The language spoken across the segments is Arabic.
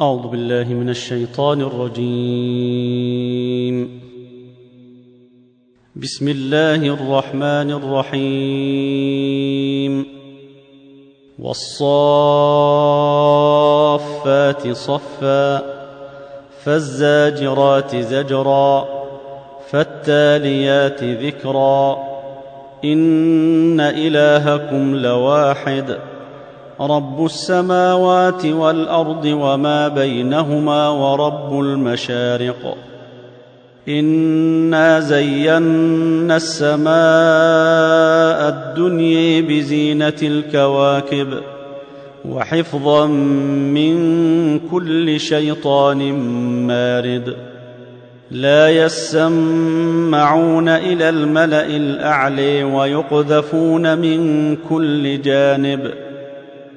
أعوذ بالله من الشيطان الرجيم. بسم الله الرحمن الرحيم. والصافات صفا فالزاجرات زجرا فالتاليات ذكرا. إن إلهكم لواحد. رب السماوات والأرض وما بينهما ورب المشارق. إنا زينا السماء الدنيا بزينة الكواكب وحفظا من كل شيطان مارد. لا يسمعون إلى الملأ الاعلي ويقذفون من كل جانب.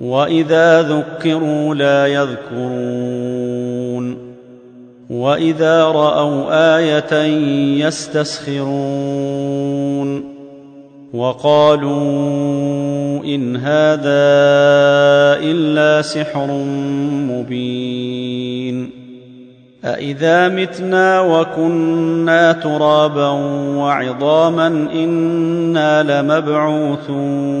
واذا ذكروا لا يذكرون واذا راوا إيه يستسخرون وقالوا ان هذا الا سحر مبين أإذا متنا وكنا ترابا وعظاما إنا لمبعوثون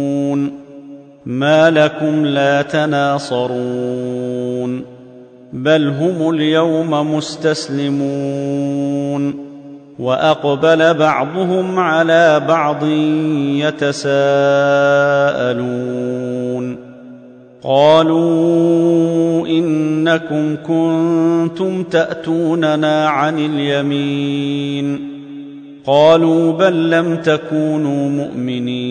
ما لكم لا تناصرون بل هم اليوم مستسلمون واقبل بعضهم على بعض يتساءلون قالوا انكم كنتم تاتوننا عن اليمين قالوا بل لم تكونوا مؤمنين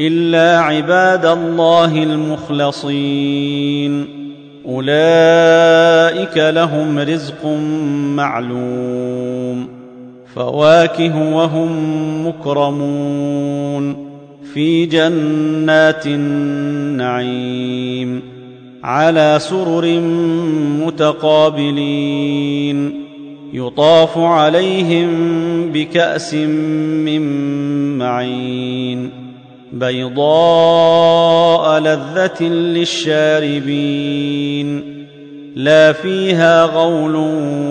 إلا عباد الله المخلصين. أولئك لهم رزق معلوم. فواكه وهم مكرمون. في جنات النعيم. على سرر متقابلين. يطاف عليهم بكأس من معين. بيضاء لذة للشاربين لا فيها غول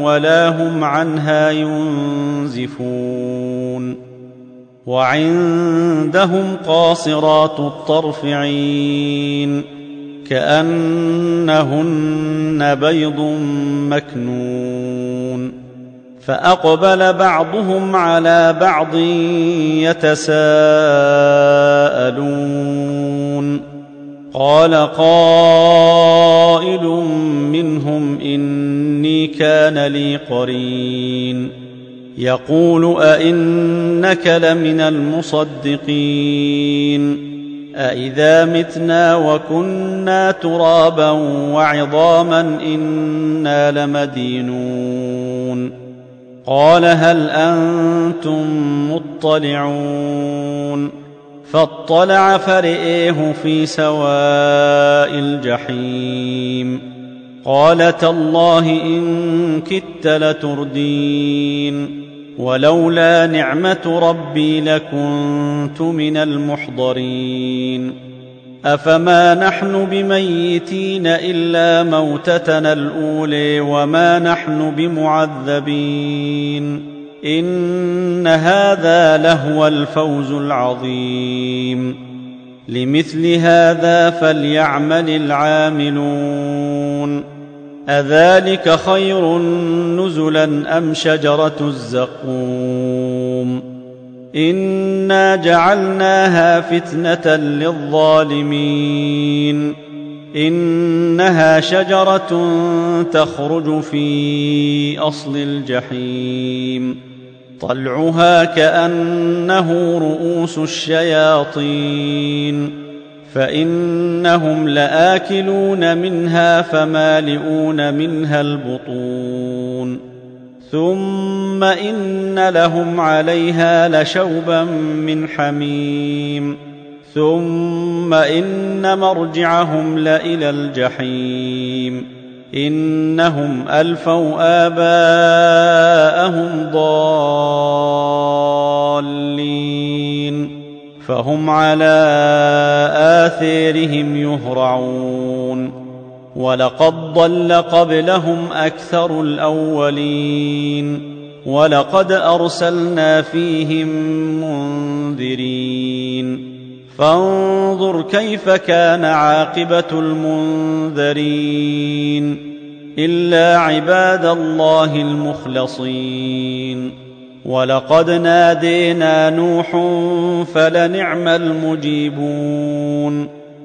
ولا هم عنها ينزفون وعندهم قاصرات الطرف عين كأنهن بيض مكنون فأقبل بعضهم على بعض يتساءلون. قال قائل منهم إني كان لي قرين. يقول أئنك لمن المصدقين. أإذا متنا وكنا ترابا وعظاما إنا لمدينون. قال هل أنتم مطلعون فاطلع فرئيه في سواء الجحيم قال تالله إن كدت لتردين ولولا نعمة ربي لكنت من المحضرين افما نحن بميتين الا موتتنا الاولي وما نحن بمعذبين ان هذا لهو الفوز العظيم لمثل هذا فليعمل العاملون اذلك خير نزلا ام شجره الزقوم أنا جعلناها فتنه للظالمين انها شجره تخرج في اصل الجحيم طلعها كانه رؤوس الشياطين فانهم لاكلون منها فمالئون منها البطون ثم ان لهم عليها لشوبا من حميم ثم ان مرجعهم لالى الجحيم انهم الفوا اباءهم ضالين فهم على اثيرهم يهرعون ولقد ضل قبلهم أكثر الأولين ولقد أرسلنا فيهم منذرين فانظر كيف كان عاقبة المنذرين إلا عباد الله المخلصين ولقد نادينا نوح فلنعم المجيبون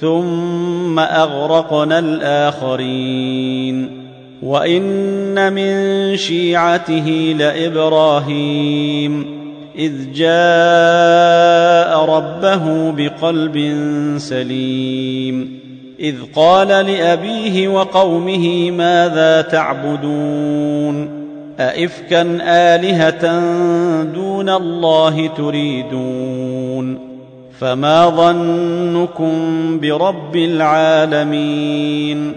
ثم أغرقنا الآخرين. وإن من شيعته لإبراهيم إذ جاء ربه بقلب سليم. إذ قال لأبيه وقومه ماذا تعبدون؟ ائفكا آلهة دون الله تريدون؟ فما ظنكم برب العالمين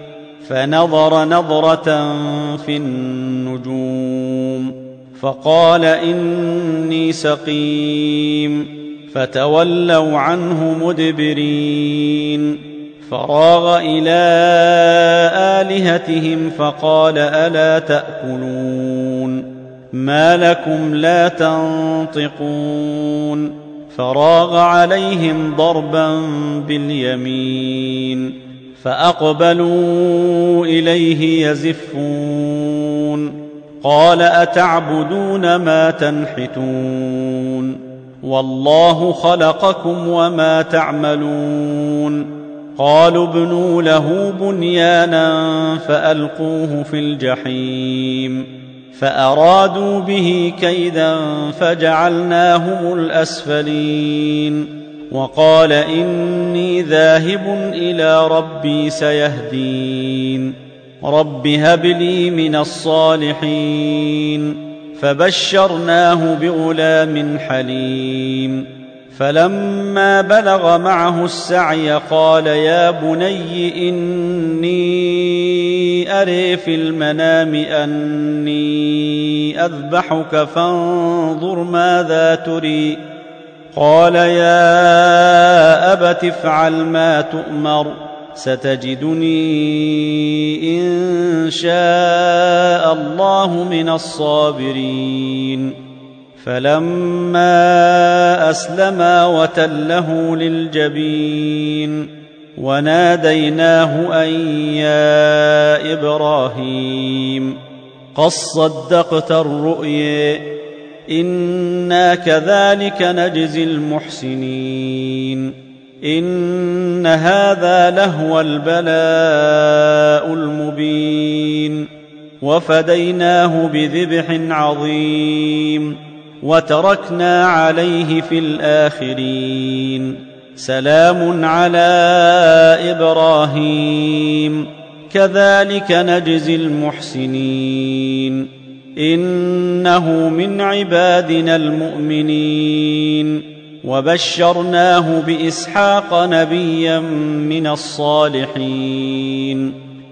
فنظر نظره في النجوم فقال اني سقيم فتولوا عنه مدبرين فراغ إلى الهتهم فقال الا تاكلون ما لكم لا تنطقون فراغ عليهم ضربا باليمين فأقبلوا إليه يزفون قال أتعبدون ما تنحتون والله خلقكم وما تعملون قالوا ابنوا له بنيانا فألقوه في الجحيم فأرادوا به كيدا فجعلناهم الأسفلين. وقال إني ذاهب إلى ربي سيهدين. رب هب لي من الصالحين. فبشرناه بغلام حليم. فلما بلغ معه السعي قال يا بني إني أري في المنام أني أذبحك فانظر ماذا تري. قال يا ابت افعل ما تؤمر ستجدني إن شاء الله من الصابرين. فلما اسلما وتله للجبين وناديناه أن يا إبراهيم قد صدقت الرؤيا إنا كذلك نجزي المحسنين إن هذا لهو البلاء المبين وفديناه بذبح عظيم وتركنا عليه في الآخرين. سلام على إبراهيم. كذلك نجزي المحسنين. إنه من عبادنا المؤمنين. وبشرناه بإسحاق نبيا من الصالحين.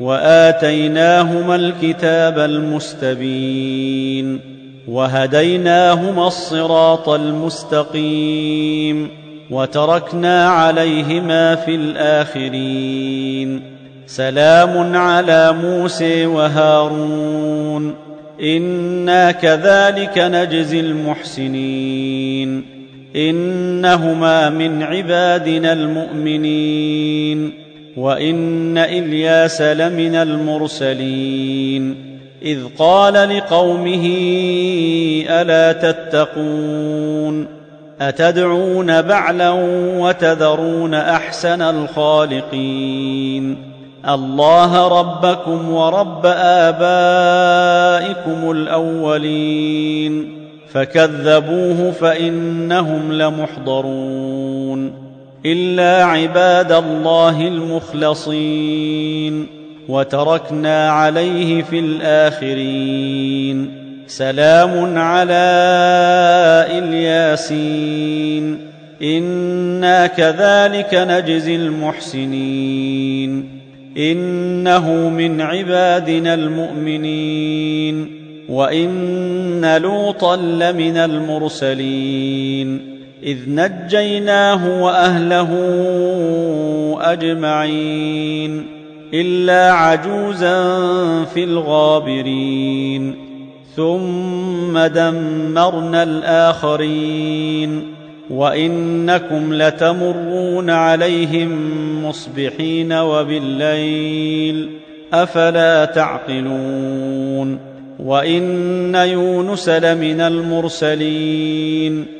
وآتيناهما الكتاب المستبين وهديناهما الصراط المستقيم وتركنا عليهما في الآخرين سلام على موسى وهارون إنا كذلك نجزي المحسنين إنهما من عبادنا المؤمنين وان الياس لمن المرسلين اذ قال لقومه الا تتقون اتدعون بعلا وتذرون احسن الخالقين الله ربكم ورب ابائكم الاولين فكذبوه فانهم لمحضرون إلا عباد الله المخلصين. وتركنا عليه في الآخرين. سلام على الياسين إنا كذلك نجزي المحسنين. إنه من عبادنا المؤمنين. وإن لوطا لمن المرسلين. إذ نجيناه وأهله أجمعين إلا عجوزا في الغابرين ثم دمرنا الآخرين وإنكم لتمرون عليهم مصبحين وبالليل أفلا تعقلون وإن يونس لمن المرسلين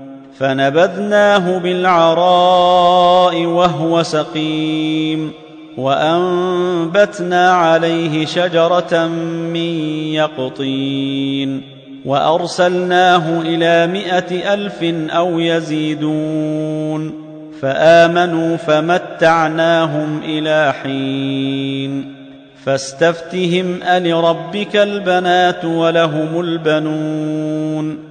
فنبذناه بالعراء وهو سقيم وأنبتنا عليه شجرة من يقطين وأرسلناه إلى مائه ألف أو يزيدون فآمنوا فمتعناهم إلى حين فاستفتهم ألربك البنات ولهم البنون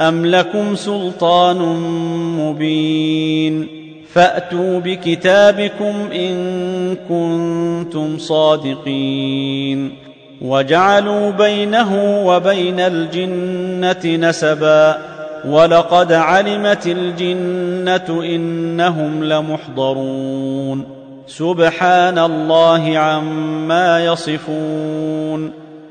ام لكم سلطان مبين فاتوا بكتابكم ان كنتم صادقين وجعلوا بينه وبين الجنه نسبا ولقد علمت الجنه انهم لمحضرون سبحان الله عما يصفون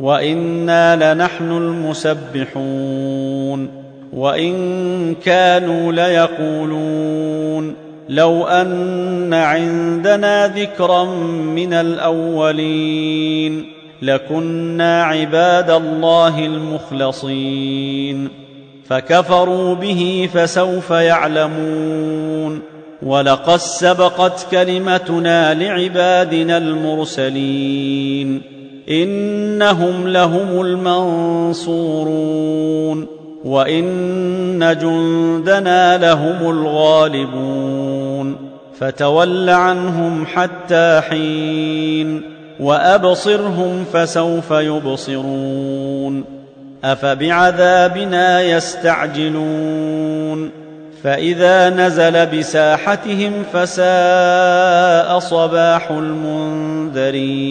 وأنا لنحن المسبحون وان كانوا ليقولون لو ان عندنا ذكرا من الاولين لكنا عباد الله المخلصين فكفروا به فسوف يعلمون ولقد سبقت كلمتنا لعبادنا المرسلين إنهم لهم المنصورون وإن جندنا لهم الغالبون فتول عنهم حتى حين وأبصرهم فسوف يبصرون أفبعذابنا يستعجلون فإذا نزل بساحتهم فساء صباح المنذرين